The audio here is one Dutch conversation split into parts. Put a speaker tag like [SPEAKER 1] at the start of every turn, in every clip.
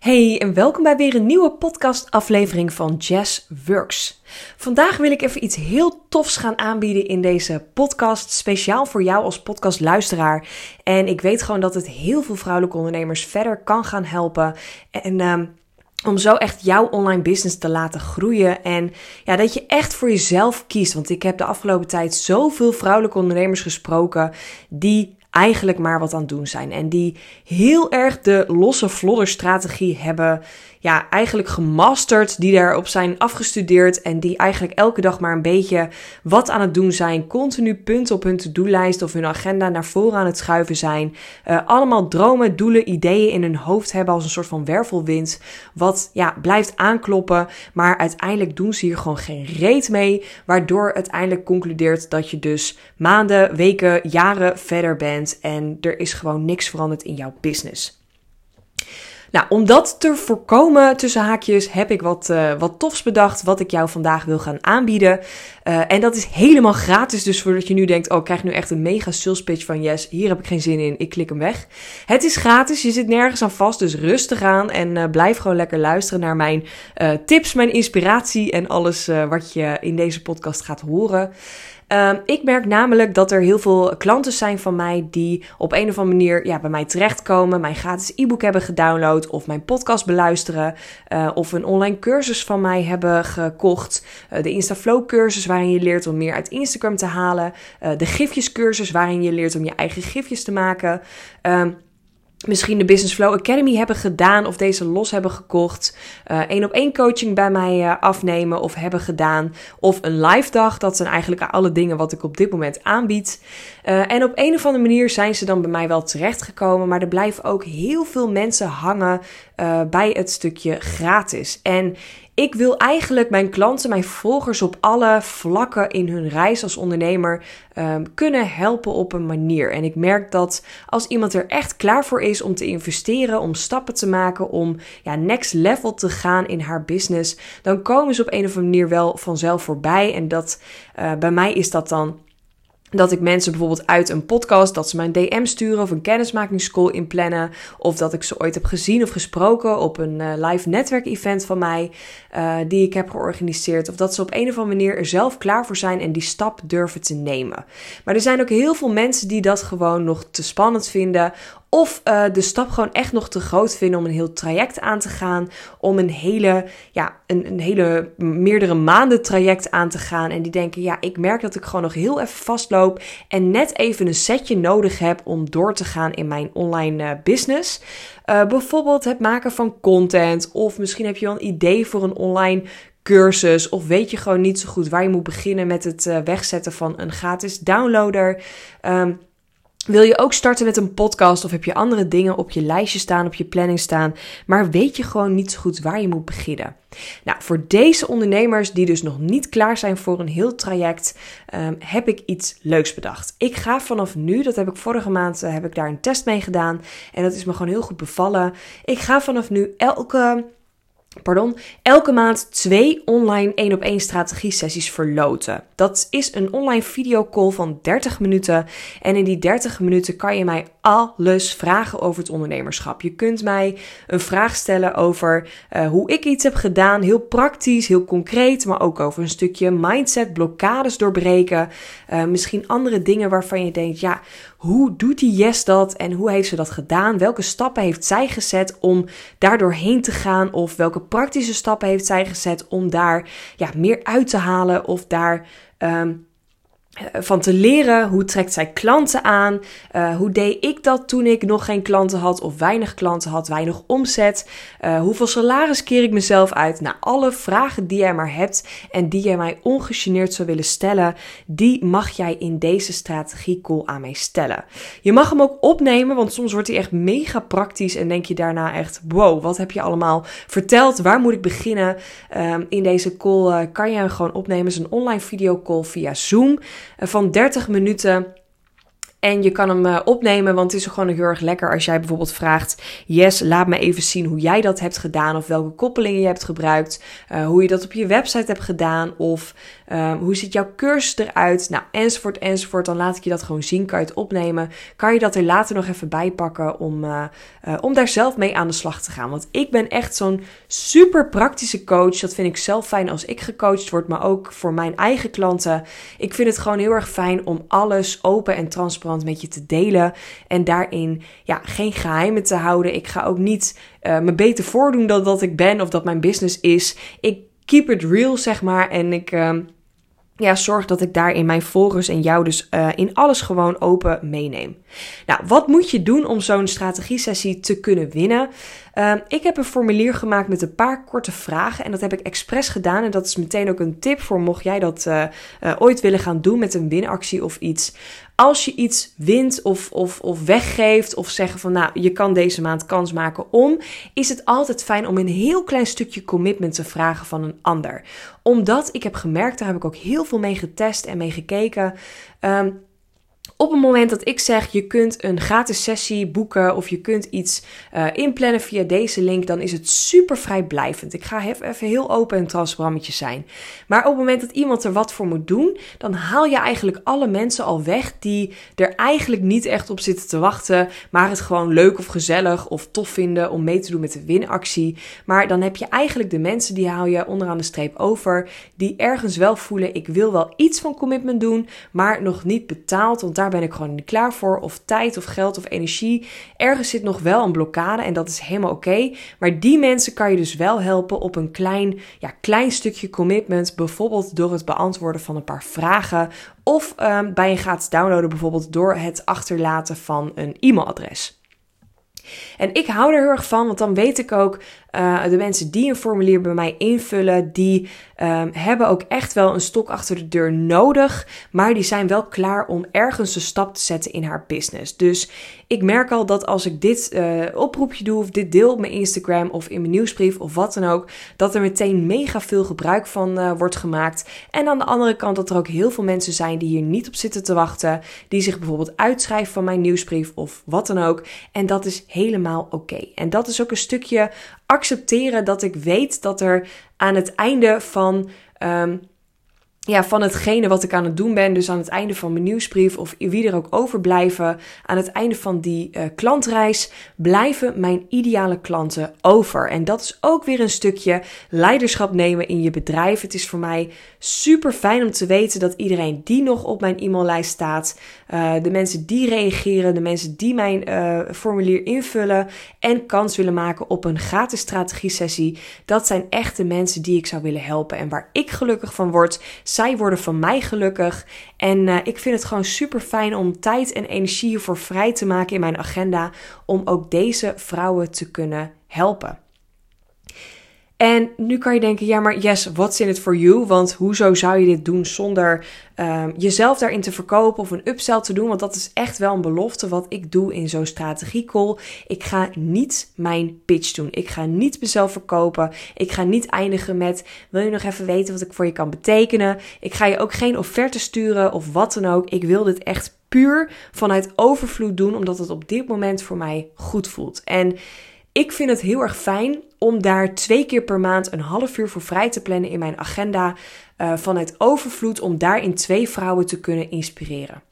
[SPEAKER 1] Hey en welkom bij weer een nieuwe podcastaflevering van Jazz Works. Vandaag wil ik even iets heel tofs gaan aanbieden in deze podcast, speciaal voor jou als podcastluisteraar. En ik weet gewoon dat het heel veel vrouwelijke ondernemers verder kan gaan helpen. En uh, om zo echt jouw online business te laten groeien. En ja, dat je echt voor jezelf kiest. Want ik heb de afgelopen tijd zoveel vrouwelijke ondernemers gesproken die eigenlijk maar wat aan het doen zijn. En die heel erg de losse vlodder strategie hebben ja, eigenlijk gemasterd, die daarop zijn afgestudeerd en die eigenlijk elke dag maar een beetje wat aan het doen zijn, continu punten op hun to-do-lijst of hun agenda naar voren aan het schuiven zijn, uh, allemaal dromen, doelen, ideeën in hun hoofd hebben als een soort van wervelwind, wat ja, blijft aankloppen, maar uiteindelijk doen ze hier gewoon geen reet mee, waardoor uiteindelijk concludeert dat je dus maanden, weken, jaren verder bent en er is gewoon niks veranderd in jouw business. Nou, om dat te voorkomen, tussen haakjes, heb ik wat, uh, wat tofs bedacht wat ik jou vandaag wil gaan aanbieden. Uh, en dat is helemaal gratis, dus voordat je nu denkt, oh, ik krijg nu echt een mega sales pitch van yes, hier heb ik geen zin in, ik klik hem weg. Het is gratis, je zit nergens aan vast, dus rustig aan en uh, blijf gewoon lekker luisteren naar mijn tips, mijn inspiratie en alles wat je in deze podcast gaat horen. Um, ik merk namelijk dat er heel veel klanten zijn van mij die op een of andere manier ja, bij mij terechtkomen, mijn gratis e-book hebben gedownload of mijn podcast beluisteren uh, of een online cursus van mij hebben gekocht. Uh, de Instaflow cursus waarin je leert om meer uit Instagram te halen. Uh, de gifjes cursus waarin je leert om je eigen gifjes te maken. Um, misschien de Business Flow Academy hebben gedaan of deze los hebben gekocht. Eén uh, op één coaching bij mij uh, afnemen of hebben gedaan. Of een live dag. Dat zijn eigenlijk alle dingen wat ik op dit moment aanbied. Uh, en op een of andere manier zijn ze dan bij mij wel terechtgekomen. Maar er blijven ook heel veel mensen hangen bij het stukje gratis. En ik wil eigenlijk mijn klanten, mijn volgers op alle vlakken in hun reis als ondernemer um, kunnen helpen op een manier. En ik merk dat als iemand er echt klaar voor is om te investeren, om stappen te maken, om ja, next level te gaan in haar business, dan komen ze op een of andere manier wel vanzelf voorbij. En dat uh, bij mij is dat dan dat ik mensen bijvoorbeeld uit een podcast, dat ze mijn DM sturen of een kennismakingscall inplannen. Of dat ik ze ooit heb gezien of gesproken op een uh, live netwerkevent van mij, uh, die ik heb georganiseerd. Of dat ze op een of andere manier er zelf klaar voor zijn en die stap durven te nemen. Maar er zijn ook heel veel mensen die dat gewoon nog te spannend vinden. Of uh, de stap gewoon echt nog te groot vinden om een heel traject aan te gaan. Om een hele, ja, een, een hele meerdere maanden traject aan te gaan. En die denken, ja, ik merk dat ik gewoon nog heel even vastloop. En net even een setje nodig heb om door te gaan in mijn online uh, business. Uh, bijvoorbeeld het maken van content. Of misschien heb je wel een idee voor een online cursus. Of weet je gewoon niet zo goed waar je moet beginnen met het wegzetten van een gratis downloader. Um, wil je ook starten met een podcast of heb je andere dingen op je lijstje staan, op je planning staan, maar weet je gewoon niet zo goed waar je moet beginnen? Nou, voor deze ondernemers die dus nog niet klaar zijn voor een heel traject, um, heb ik iets leuks bedacht. Ik ga vanaf nu, dat heb ik vorige maand, uh, heb ik daar een test mee gedaan en dat is me gewoon heel goed bevallen. Ik ga vanaf nu elke pardon, elke maand twee online 1 op 1 strategie sessies verloten. Dat is een online videocall van 30 minuten en in die 30 minuten kan je mij alles vragen over het ondernemerschap. Je kunt mij een vraag stellen over uh, hoe ik iets heb gedaan, heel praktisch, heel concreet, maar ook over een stukje mindset, blokkades doorbreken, uh, misschien andere dingen waarvan je denkt, ja, hoe doet die Yes dat en hoe heeft ze dat gedaan? Welke stappen heeft zij gezet om daar heen te gaan? Of welke praktische stappen heeft zij gezet om daar ja, meer uit te halen of daar um, eh, van te leren. Hoe trekt zij klanten aan? Uh, hoe deed ik dat toen ik nog geen klanten had of weinig klanten had, weinig omzet? Uh, hoeveel salaris keer ik mezelf uit? Nou, alle vragen die jij maar hebt en die jij mij ongegeneerd zou willen stellen, die mag jij in deze strategie call aan mij stellen. Je mag hem ook opnemen, want soms wordt hij echt mega praktisch en denk je daarna echt, wow, wat heb je allemaal verteld? Waar moet ik beginnen? Um, in deze call kan je hem gewoon opnemen. Het is een online video call via Zoom. Van 30 minuten. En je kan hem uh, opnemen, want het is gewoon heel erg lekker als jij bijvoorbeeld vraagt: Yes, laat me even zien hoe jij dat hebt gedaan, of welke koppelingen je hebt gebruikt, uh, hoe je dat op je website hebt gedaan, of uh, hoe ziet jouw cursus eruit, nou, enzovoort, enzovoort. Dan laat ik je dat gewoon zien, kan je het opnemen. Kan je dat er later nog even bij pakken om, om daar zelf mee aan de slag te gaan. Want ik ben echt zo'n super praktische coach. Dat vind ik zelf fijn als ik gecoacht word, maar ook voor mijn eigen klanten. Ik vind het gewoon heel erg fijn om alles open en transparant met je te delen. En daarin ja, geen geheimen te houden. Ik ga ook niet uh, me beter voordoen dan dat ik ben of dat mijn business is. Ik keep it real, zeg maar. En ik. Uh, ja, zorg dat ik daar in mijn volgers en jou dus uh, in alles gewoon open meeneem. Nou, wat moet je doen om zo'n strategie-sessie te kunnen winnen? Uh, ik heb een formulier gemaakt met een paar korte vragen en dat heb ik expres gedaan. En dat is meteen ook een tip voor mocht jij dat uh, ooit willen gaan doen met een winactie of iets als je iets wint of, of, of weggeeft of zeggen van nou, je kan deze maand kans maken om, is het altijd fijn om een heel klein stukje commitment te vragen van een ander. Omdat ik heb gemerkt, daar heb ik ook heel veel mee getest en mee gekeken. Um, op het moment dat ik zeg je kunt een gratis sessie boeken of je kunt iets uh, inplannen via deze link, dan is het super vrijblijvend. Ik ga even heel open en transparant zijn. Maar op het moment dat iemand er wat voor moet doen, dan haal je eigenlijk alle mensen al weg die er eigenlijk niet echt op zitten te wachten, maar het gewoon leuk of gezellig of tof vinden om mee te doen met de winactie. Maar dan heb je eigenlijk de mensen die haal je onderaan de streep over, die ergens wel voelen ik wil wel iets van commitment doen, maar nog niet betaald, want daar ben ik gewoon niet klaar voor. Of tijd of geld of energie. Ergens zit nog wel een blokkade en dat is helemaal oké. Maar die mensen kan je dus wel helpen op een klein, ja, klein stukje commitment. Bijvoorbeeld door het beantwoorden van een paar vragen. Of um, bij een gratis downloaden bijvoorbeeld door het achterlaten van een e-mailadres. En ik hou er heel erg van, want dan weet ik ook, uh, de mensen die een formulier bij mij invullen, die um, hebben ook echt wel een stok achter de deur nodig, maar die zijn wel klaar om ergens een stap te zetten in haar business. Dus ik merk al dat als ik dit uh, oproepje doe of dit deel op mijn Instagram of in mijn nieuwsbrief of wat dan ook, dat er meteen mega veel gebruik van uh, wordt gemaakt. En aan de andere kant dat er ook heel veel mensen zijn die hier niet op zitten te wachten, die zich bijvoorbeeld uitschrijven van mijn nieuwsbrief of wat dan ook. En dat is helemaal oké. En dat is ook een stukje accepteren dat ik weet dat er aan het einde van um, ja, van hetgene wat ik aan het doen ben. Dus aan het einde van mijn nieuwsbrief of wie er ook overblijven. Aan het einde van die uh, klantreis blijven mijn ideale klanten over. En dat is ook weer een stukje leiderschap nemen in je bedrijf. Het is voor mij super fijn om te weten dat iedereen die nog op mijn e-maillijst staat. Uh, de mensen die reageren, de mensen die mijn uh, formulier invullen en kans willen maken op een gratis strategie sessie. Dat zijn echt de mensen die ik zou willen helpen en waar ik gelukkig van word zij worden van mij gelukkig. En uh, ik vind het gewoon super fijn om tijd en energie hiervoor vrij te maken in mijn agenda. Om ook deze vrouwen te kunnen helpen. En nu kan je denken, ja maar yes, what's in it for you? Want hoezo zou je dit doen zonder um, jezelf daarin te verkopen of een upsell te doen? Want dat is echt wel een belofte wat ik doe in zo'n strategiecall. Ik ga niet mijn pitch doen. Ik ga niet mezelf verkopen. Ik ga niet eindigen met, wil je nog even weten wat ik voor je kan betekenen? Ik ga je ook geen offerte sturen of wat dan ook. Ik wil dit echt puur vanuit overvloed doen, omdat het op dit moment voor mij goed voelt. En ik vind het heel erg fijn om daar twee keer per maand een half uur voor vrij te plannen in mijn agenda uh, vanuit overvloed om daarin twee vrouwen te kunnen inspireren.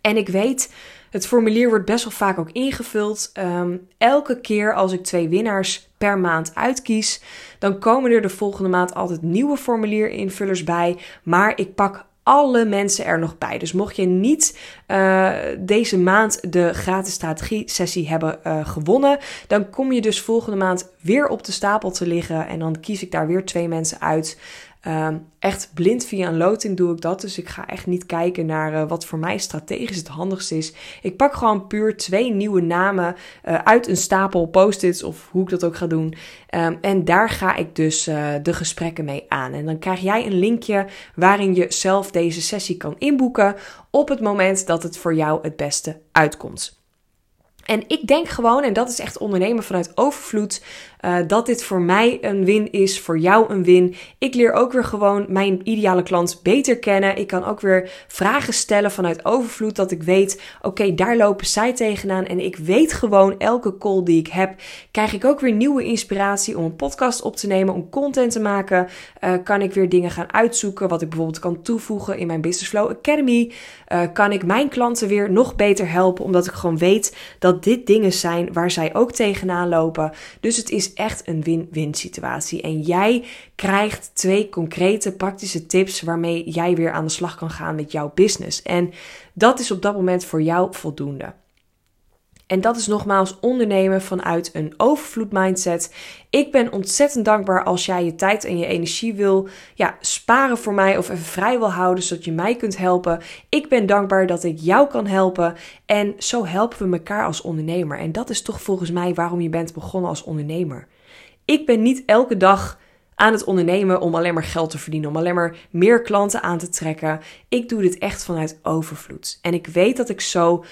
[SPEAKER 1] En ik weet, het formulier wordt best wel vaak ook ingevuld. Um, elke keer als ik twee winnaars per maand uitkies, dan komen er de volgende maand altijd nieuwe formulierinvullers bij. Maar ik pak alle mensen er nog bij. Dus mocht je niet uh, deze maand de gratis strategie sessie hebben uh, gewonnen, dan kom je dus volgende maand weer op de stapel te liggen en dan kies ik daar weer twee mensen uit. Um, echt blind via een loting doe ik dat. Dus ik ga echt niet kijken naar uh, wat voor mij strategisch het handigste is. Ik pak gewoon puur twee nieuwe namen uit een stapel post-its of hoe ik dat ook ga doen. Um, en daar ga ik dus de gesprekken mee aan. En dan krijg jij een linkje waarin je zelf deze sessie kan inboeken op het moment dat het voor jou het beste uitkomt. En ik denk gewoon, en dat is echt ondernemen vanuit overvloed, uh, dat dit voor mij een win is, voor jou een win. Ik leer ook weer gewoon mijn ideale klant beter kennen. Ik kan ook weer vragen stellen vanuit overvloed, dat ik weet, oké, daar lopen zij tegenaan. En ik weet gewoon, elke call die ik heb, krijg ik ook weer nieuwe inspiratie om een podcast op te nemen, om content te maken. Uh, kan ik weer dingen gaan uitzoeken, wat ik bijvoorbeeld kan toevoegen in mijn Business Flow Academy. Uh, kan ik mijn klanten weer nog beter helpen, omdat ik gewoon weet dat dit dingen zijn waar zij ook tegenaan lopen. Dus het is echt een win-win situatie. En jij krijgt twee concrete praktische tips waarmee jij weer aan de slag kan gaan met jouw business. En dat is op dat moment voor jou voldoende. En dat is nogmaals ondernemen vanuit een overvloed mindset. Ik ben ontzettend dankbaar als jij je tijd en je energie wil ja, sparen voor mij of even vrij wil houden zodat je mij kunt helpen. Ik ben dankbaar dat ik jou kan helpen en zo helpen we elkaar als ondernemer. En dat is toch volgens mij waarom je bent begonnen als ondernemer. Ik ben niet elke dag aan het ondernemen om alleen maar geld te verdienen, om alleen maar meer klanten aan te trekken. Ik doe dit echt vanuit overvloed. En ik weet dat ik zo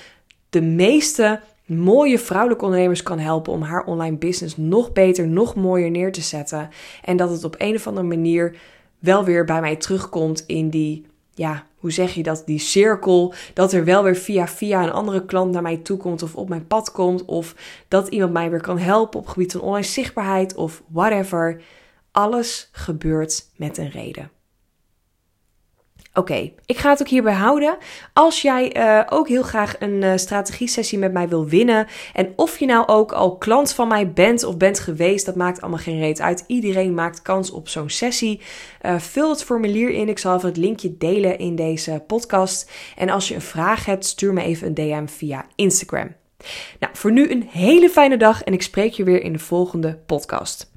[SPEAKER 1] de meeste mooie vrouwelijke ondernemers kan helpen om haar online business nog beter, nog mooier neer te zetten. En dat het op een of andere manier wel weer bij mij terugkomt in die, ja, hoe zeg je dat, die cirkel. Dat er wel weer via via een andere klant naar mij toe komt of op mijn pad komt. Of dat iemand mij weer kan helpen op het gebied van online zichtbaarheid of whatever. Alles gebeurt met een reden. Oké, ik ga het ook hierbij houden. Als jij uh, ook heel graag een uh, strategie-sessie met mij wil winnen. En of je nou ook al klant van mij bent of bent geweest, dat maakt allemaal geen reet uit. Iedereen maakt kans op zo'n sessie. Uh, vul het formulier in. Ik zal even het linkje delen in deze podcast. En als je een vraag hebt, stuur me even een DM via Instagram. Nou, voor nu een hele fijne dag en ik spreek je weer in de volgende podcast.